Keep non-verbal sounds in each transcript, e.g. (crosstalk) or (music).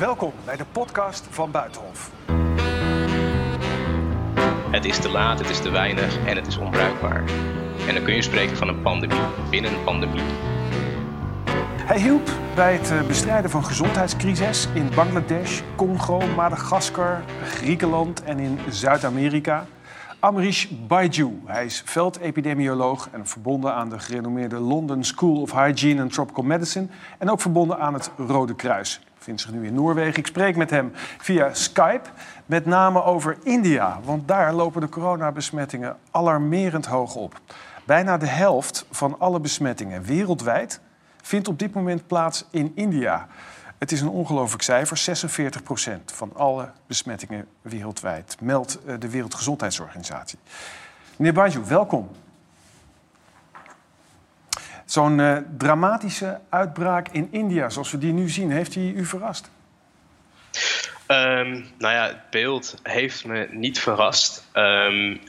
Welkom bij de podcast van Buitenhof. Het is te laat, het is te weinig en het is onbruikbaar. En dan kun je spreken van een pandemie binnen een pandemie. Hij hielp bij het eh, bestrijden van gezondheidscrisis in Bangladesh, Congo, Madagaskar, Griekenland en in Zuid-Amerika. Amrish Baiju. Hij is veldepidemioloog en verbonden aan de gerenommeerde London School of Hygiene and Tropical Medicine en ook verbonden aan het Rode Kruis. Vindt zich nu in Noorwegen. Ik spreek met hem via Skype, met name over India, want daar lopen de coronabesmettingen alarmerend hoog op. Bijna de helft van alle besmettingen wereldwijd vindt op dit moment plaats in India. Het is een ongelooflijk cijfer. 46% van alle besmettingen wereldwijd meldt eh, de Wereldgezondheidsorganisatie. Meneer Baju, welkom. Zo'n uh, dramatische uitbraak in India, zoals we die nu zien, heeft die u verrast? Um, nou ja, het beeld heeft me niet verrast. Um,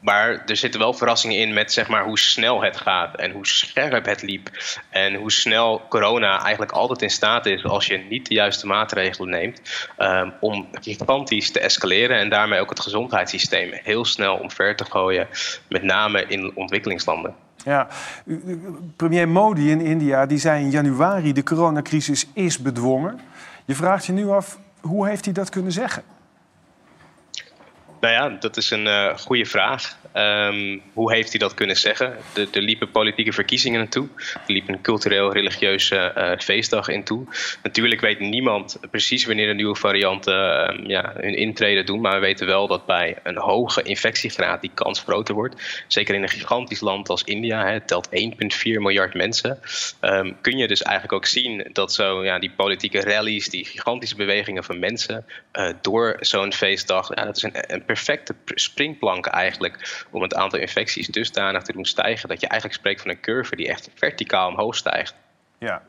maar er zitten wel verrassingen in met zeg maar, hoe snel het gaat en hoe scherp het liep. En hoe snel corona eigenlijk altijd in staat is als je niet de juiste maatregelen neemt. Um, om gigantisch te escaleren en daarmee ook het gezondheidssysteem heel snel omver te gooien. Met name in ontwikkelingslanden. Ja, premier Modi in India die zei in januari de coronacrisis is bedwongen. Je vraagt je nu af, hoe heeft hij dat kunnen zeggen? Nou ja, dat is een uh, goede vraag. Um, hoe heeft hij dat kunnen zeggen? Er, liepen politieke verkiezingen naartoe. Er liep een cultureel-religieuze uh, feestdag in toe. Natuurlijk weet niemand precies wanneer de nieuwe varianten uh, ja, hun intrede doen. Maar we weten wel dat bij een hoge infectiegraad die kans groter wordt. Zeker in een gigantisch land als India, hè, het telt 1,4 miljard mensen. Um, kun je dus eigenlijk ook zien dat zo, ja, die politieke rallies, die gigantische bewegingen van mensen door zo'n feestdag, ja, dat is een perfecte springplank eigenlijk om het aantal infecties dusdanig te doen stijgen dat je eigenlijk spreekt van een curve die echt verticaal omhoog stijgt. Ja,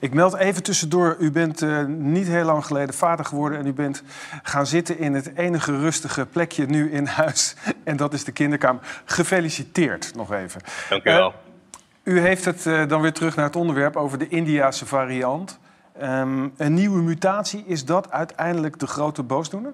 ik meld even tussendoor. U bent uh, niet heel lang geleden vader geworden en u bent gaan zitten in het enige rustige plekje nu in huis. (laughs) En dat is de kinderkamer. Gefeliciteerd nog even. Dank u wel. Uh, u heeft het uh, dan weer terug naar het onderwerp over de Indiase variant. Um, een nieuwe mutatie, is dat uiteindelijk de grote boosdoener?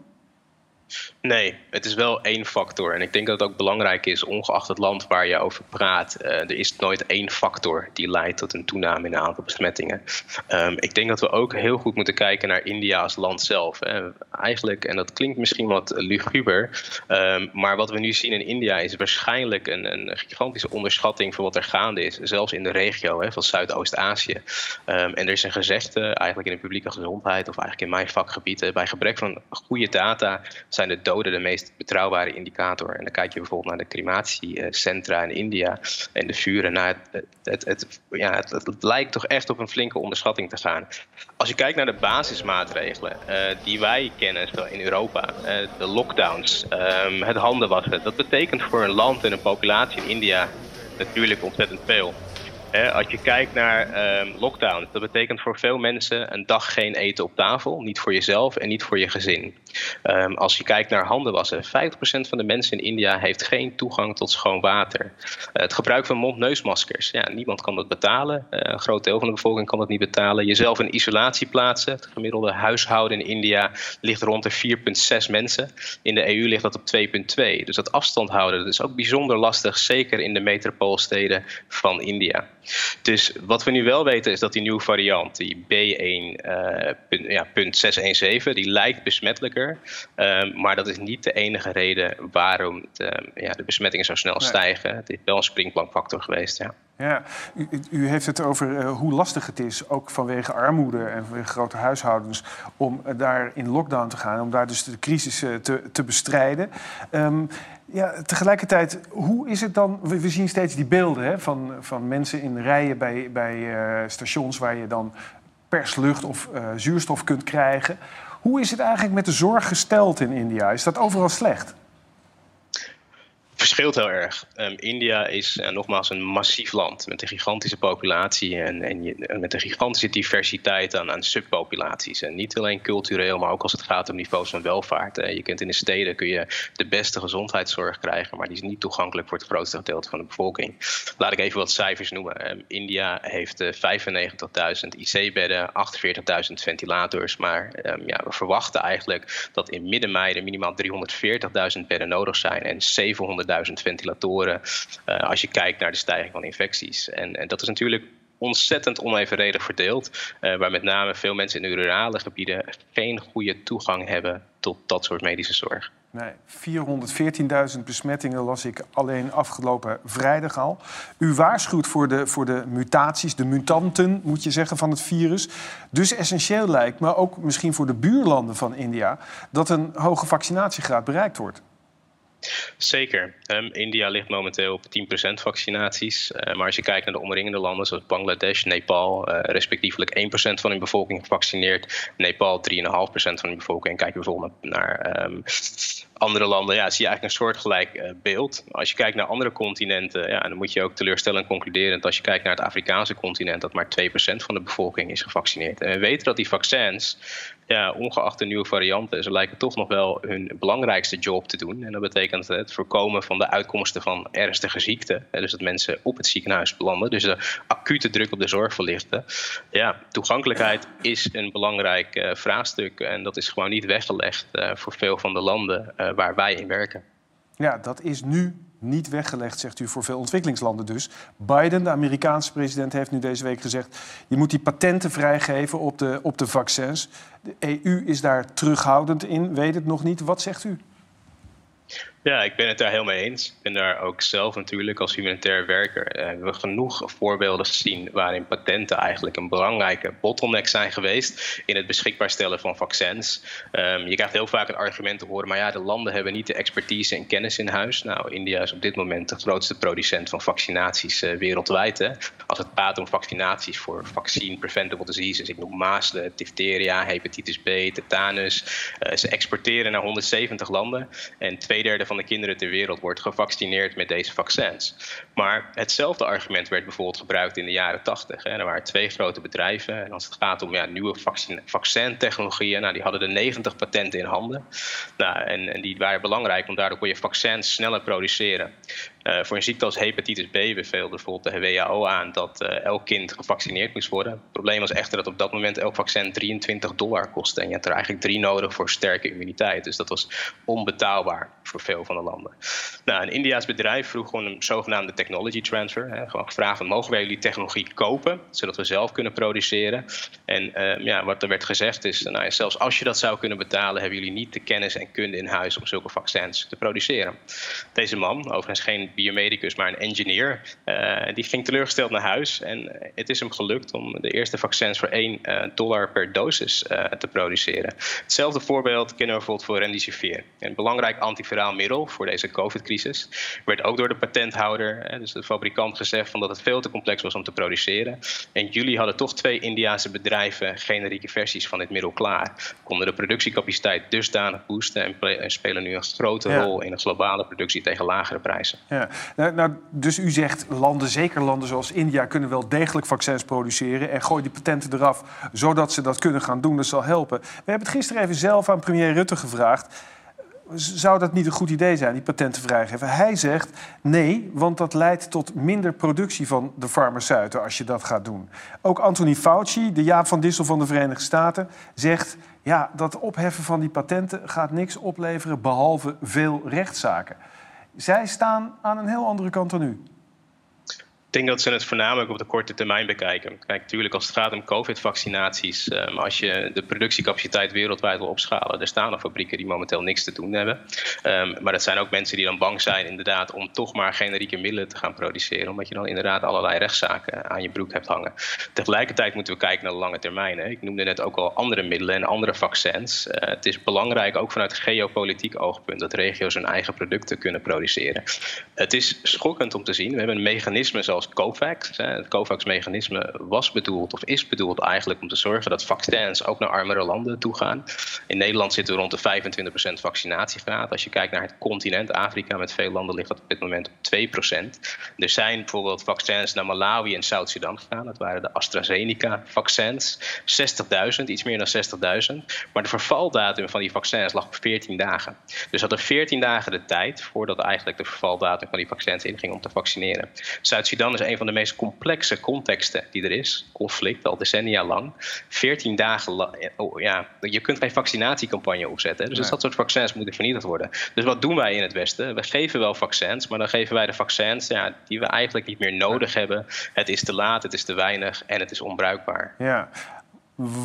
Nee, het is wel één factor. En ik denk dat het ook belangrijk is, ongeacht het land waar je over praat. Uh, er is nooit één factor die leidt tot een toename in het aantal besmettingen. Um, ik denk dat we ook heel goed moeten kijken naar India als land zelf. Hè. Eigenlijk, en dat klinkt misschien wat luguber, um, maar wat we nu zien in India is waarschijnlijk een, een, gigantische onderschatting van wat er gaande is. Zelfs in de regio hè, van Zuidoost-Azië. Um, en er is een gezegde, eigenlijk in de publieke gezondheid, of eigenlijk in mijn vakgebied, bij gebrek van goede data zijn de doden de meest betrouwbare indicator. En dan kijk je bijvoorbeeld naar de crematiecentra in India en de vuren. Nou, het, het, het, ja, het, lijkt toch echt op een flinke onderschatting te gaan. Als je kijkt naar de basismaatregelen uh, die wij kennen in Europa, uh, de lockdowns, um, het handen wassen, dat betekent voor een land en een populatie in India natuurlijk ontzettend veel. Als je kijkt naar um, lockdown, dat betekent voor veel mensen een dag geen eten op tafel. Niet voor jezelf en niet voor je gezin. Um, als je kijkt naar handenwassen, 50% van de mensen in India heeft geen toegang tot schoon water. Uh, het gebruik van mond-neusmaskers, ja, niemand kan dat betalen. Uh, een groot deel van de bevolking kan dat niet betalen. Jezelf in isolatie plaatsen. Het gemiddelde huishouden in India ligt rond de 4,6 mensen. In de EU ligt dat op 2,2. Dus dat afstand houden dat is ook bijzonder lastig, zeker in de metropoolsteden van India. Dus wat we nu wel weten is dat die nieuwe variant, die B1.617, uh, ja, die lijkt besmettelijker. Um, maar dat is niet de enige reden waarom de, ja, de besmettingen zo snel stijgen. Het is wel een springplankfactor geweest, ja. Ja, u, u, heeft het over uh, hoe lastig het is, ook vanwege armoede en vanwege grote huishoudens, om uh, daar in lockdown te gaan, om daar dus de crisis uh, te, te, bestrijden. Um, ja, tegelijkertijd, hoe is het dan? We, zien steeds die beelden hè, van, van mensen in rijen bij, bij stations waar je dan perslucht of zuurstof kunt krijgen. Hoe is het eigenlijk met de zorg gesteld in India? Is dat overal slecht? Verschilt heel erg. Um, India is uh, nogmaals een massief land met een gigantische populatie en, en, met een gigantische diversiteit aan, aan, subpopulaties. En niet alleen cultureel, maar ook als het gaat om niveaus van welvaart. Je kunt in de steden kun je de beste gezondheidszorg krijgen, maar die is niet toegankelijk voor het grootste gedeelte van de bevolking. Laat ik even wat cijfers noemen. Um, India heeft uh, 95.000 IC-bedden, 48.000 ventilators, maar um, ja, we verwachten eigenlijk dat in midden mei er minimaal 340.000 bedden nodig zijn en 700.000 ventilatoren uh, als je kijkt naar de stijging van infecties. En, en dat is natuurlijk ontzettend onevenredig verdeeld, uh, waar met name veel mensen in de rurale gebieden geen goede toegang hebben tot dat soort medische zorg. Nee, 414.000 besmettingen las ik alleen afgelopen vrijdag al. U waarschuwt voor de, voor de mutaties, de mutanten moet je zeggen, van het virus. Dus essentieel lijkt me, ook misschien voor de buurlanden van India, dat een hoge vaccinatiegraad bereikt wordt. Zeker. Um, India ligt momenteel op 10% vaccinaties. Uh, maar als je kijkt naar de omringende landen zoals Bangladesh, Nepal, uh, respectievelijk 1% van hun bevolking gevaccineerd. Nepal 3,5% van hun bevolking. En kijk je bijvoorbeeld naar um, andere landen, ja, zie je eigenlijk een soortgelijk uh, beeld. Als je kijkt naar andere continenten, ja, dan moet je ook teleurstellend concluderen dat als je kijkt naar het Afrikaanse continent, dat maar 2% van de bevolking is gevaccineerd. En we weten dat die vaccins, ja, ongeacht de nieuwe varianten, ze lijken toch nog wel hun belangrijkste job te doen. En dat betekent het voorkomen van de uitkomsten van ernstige ziekten. Dus dat mensen op het ziekenhuis belanden. Dus de acute druk op de zorg verlichten. Ja, toegankelijkheid is een belangrijk uh, vraagstuk. En dat is gewoon niet weggelegd uh, voor veel van de landen uh, waar wij in werken. Ja, dat is nu niet weggelegd, zegt u, voor veel ontwikkelingslanden dus. Biden, de Amerikaanse president, heeft nu deze week gezegd... je moet die patenten vrijgeven op de, op de vaccins. De EU is daar terughoudend in, weet het nog niet. Wat zegt u? Ja, ik ben het daar mee eens. Ik ben daar ook zelf natuurlijk als humanitair werker. Uh, hebben we genoeg voorbeelden gezien waarin patenten eigenlijk een belangrijke bottleneck zijn geweest in het beschikbaar stellen van vaccins. Um, je krijgt heel vaak het argument te horen, maar ja, de landen hebben niet de expertise en kennis in huis. Nou, India is op dit moment de grootste producent van vaccinaties uh, wereldwijd. Hè. Als het gaat om vaccinaties voor vaccine preventable diseases, ik noem mazelen, diphtheria, hepatitis B, tetanus. Uh, ze exporteren naar 170 landen en twee derde van van de kinderen ter wereld wordt gevaccineerd met deze vaccins. Maar hetzelfde argument werd bijvoorbeeld gebruikt in de jaren 80. Er waren twee grote bedrijven. En als het gaat om ja, nieuwe vaccin, vaccintechnologieën, nou, die hadden de 90 patenten in handen. Nou, en, en die waren belangrijk, want daardoor kon je vaccins sneller produceren. Uh, voor een ziekte als hepatitis B beveelde bijvoorbeeld de WHO aan dat uh, elk kind gevaccineerd moest worden. Het probleem was echter dat op dat moment elk vaccin 23 dollar kostte. En je had er eigenlijk drie nodig voor sterke immuniteit. Dus dat was onbetaalbaar voor veel van de landen. Nou, een Indiaas bedrijf vroeg gewoon een zogenaamde technology transfer. Hè, gewoon gevraagd: mogen wij jullie technologie kopen, zodat we zelf kunnen produceren? En uh, ja, wat er werd gezegd is: nou, zelfs als je dat zou kunnen betalen, hebben jullie niet de kennis en kunde in huis om zulke vaccins te produceren. Deze man, overigens geen biomedicus, maar een engineer. Uh, die ging teleurgesteld naar huis. En eh, het is hem gelukt om de eerste vaccins voor 1 uh, eh, dollar per dosis te produceren. Hetzelfde voorbeeld kennen we bijvoorbeeld voor Remdesivir. Een belangrijk antiviraal middel voor deze COVID-crisis. Werd ook door de patenthouder, dus de fabrikant, gezegd van dat het veel te complex was om te produceren. En jullie hadden toch twee Indiase bedrijven generieke versies van dit middel klaar. Konden de productiecapaciteit dusdanig boosten en, spelen nu een grote ja. rol in de globale productie tegen lagere prijzen. Ja. Nou, nou, dus u zegt landen, zeker landen zoals India, kunnen wel degelijk vaccins produceren. En gooi die patenten eraf, zodat ze dat kunnen gaan doen. Dat zal helpen. We hebben het gisteren even zelf aan premier Rutte gevraagd. Zou dat niet een goed idee zijn, die patenten vrijgeven? Hij zegt nee, want dat leidt tot minder productie van de farmaceuten als je dat gaat doen. Ook Anthony Fauci, de Jaap van Dissel van de Verenigde Staten, zegt ja, dat opheffen van die patenten gaat niks opleveren behalve veel rechtszaken. Zij staan aan een heel andere kant dan u. Ik denk dat ze het voornamelijk op de korte termijn bekijken. Kijk, natuurlijk als het gaat om COVID-vaccinaties, um, als je de productiecapaciteit wereldwijd wil opschalen, er staan nog fabrieken die momenteel niks te doen hebben. Um, maar dat zijn ook mensen die dan bang zijn inderdaad om toch maar generieke middelen te gaan produceren, omdat je dan inderdaad allerlei rechtszaken aan je broek hebt hangen. Tegelijkertijd moeten we kijken naar de lange termijn. Hè. Ik noemde net ook al andere middelen en andere vaccins. Uh, het is belangrijk, ook vanuit geopolitiek oogpunt, dat regio's hun eigen producten kunnen produceren. Het is schokkend om te zien. We hebben een mechanisme zoals COVAX. Het COVAX-mechanisme was bedoeld of is bedoeld eigenlijk om te zorgen dat vaccins ook naar armere landen toe gaan. In Nederland zitten we rond de 25% vaccinatiegraad. Als je kijkt naar het continent Afrika, met veel landen ligt dat op dit moment op 2%. Er zijn bijvoorbeeld vaccins naar Malawi en Zuid-Sudan gegaan. Dat waren de AstraZeneca-vaccins. 60.000, iets meer dan 60.000. Maar de vervaldatum van die vaccins lag op 14 dagen. Dus hadden 14 dagen de tijd voordat eigenlijk de vervaldatum van die vaccins inging om te vaccineren. Zuid-Sudan is een van de meest complexe contexten die er is. Conflict al decennia lang. 14 dagen oh, ja, je kunt geen vaccinatiecampagne opzetten. Dus dat soort vaccins moeten vernietigd worden. Dus wat doen wij in het Westen? We geven wel vaccins, maar dan geven wij de vaccins ja, die we eigenlijk niet meer nodig hebben. Het is te laat, het is te weinig en het is onbruikbaar. Ja,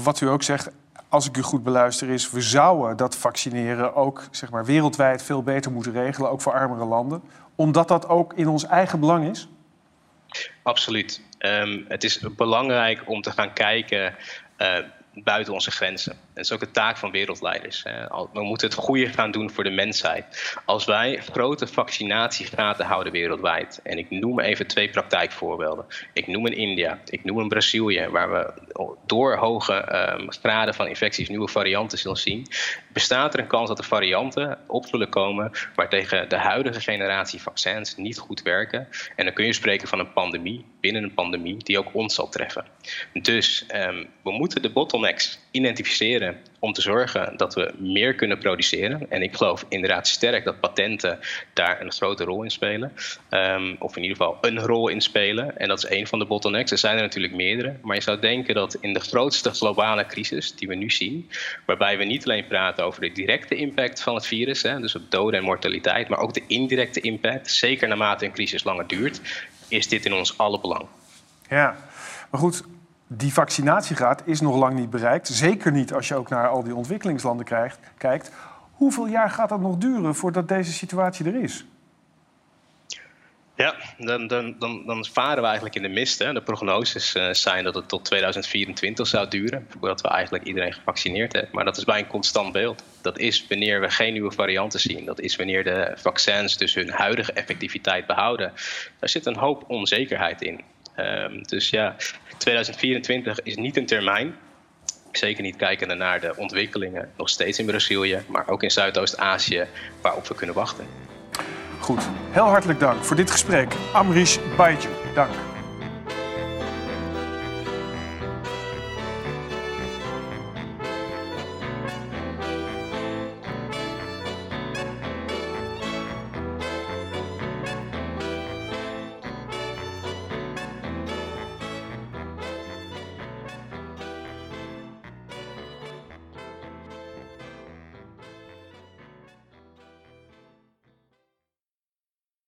wat u ook zegt, als ik u goed beluister, is we zouden dat vaccineren ook zeg maar, wereldwijd veel beter moeten regelen, ook voor armere landen, omdat dat ook in ons eigen belang is? Absoluut. Um, het is belangrijk om te gaan kijken uh, buiten onze grenzen. Dat is ook de taak van wereldleiders. We moeten het goede gaan doen voor de mensheid. Als wij grote vaccinatiegraden houden wereldwijd, en ik noem even twee praktijkvoorbeelden. Ik noem een India, ik noem een Brazilië, waar we door hoge um, graden van infecties nieuwe varianten zullen zien, bestaat er een kans dat de varianten op zullen komen waar tegen de huidige generatie vaccins niet goed werken. En dan kun je spreken van een pandemie, binnen een pandemie, die ook ons zal treffen. Dus um, we moeten de identificeren om te zorgen dat we meer kunnen produceren. En ik geloof inderdaad sterk dat patenten daar een grote rol in spelen. Um, of in ieder geval een rol in spelen. En dat is een van de bottlenecks. Er zijn er natuurlijk meerdere. Maar je zou denken dat in de grootste globale crisis die we nu zien, waarbij we niet alleen praten over de directe impact van het virus, hè, dus op doden en mortaliteit, maar ook de indirecte impact, zeker naarmate een crisis langer duurt, is dit in ons alle belang. Ja, maar goed, die vaccinatiegraad is nog lang niet bereikt. Zeker niet als je ook naar al die ontwikkelingslanden kijkt. Hoeveel jaar gaat dat nog duren voordat deze situatie er is? Ja, dan, dan, dan, dan varen we eigenlijk in de mist. Hè. De prognoses uh, zijn dat het tot 2024 zou duren, voordat we eigenlijk iedereen gevaccineerd hebben. Maar dat is bij een constant beeld. Dat is wanneer we geen nieuwe varianten zien. Dat is wanneer de vaccins dus hun huidige effectiviteit behouden. Daar zit een hoop onzekerheid in. Um, dus ja, 2024 is niet een termijn. Zeker niet kijkende naar de ontwikkelingen, nog steeds in Brazilië, maar ook in Zuidoost-Azië, waarop we kunnen wachten. Goed, heel hartelijk dank voor dit gesprek. Amrish Baiju, dank.